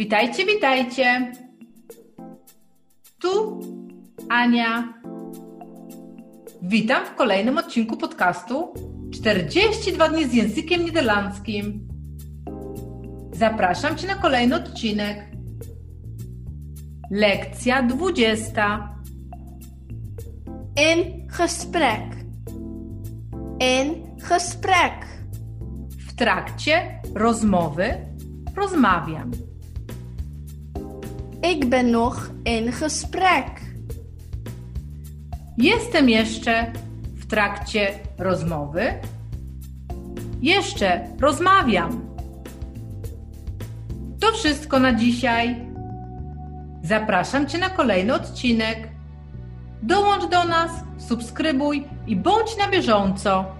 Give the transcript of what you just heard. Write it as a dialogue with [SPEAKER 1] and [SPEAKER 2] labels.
[SPEAKER 1] Witajcie, witajcie. Tu Ania. Witam w kolejnym odcinku podcastu 42 dni z językiem niderlandzkim. Zapraszam Cię na kolejny odcinek. Lekcja 20.
[SPEAKER 2] In gesprek. In gesprek.
[SPEAKER 1] W trakcie rozmowy rozmawiam.
[SPEAKER 2] Ik ben nog in gesprek.
[SPEAKER 1] Jestem jeszcze w trakcie rozmowy. Jeszcze rozmawiam. To wszystko na dzisiaj. Zapraszam Cię na kolejny odcinek. Dołącz do nas, subskrybuj i bądź na bieżąco.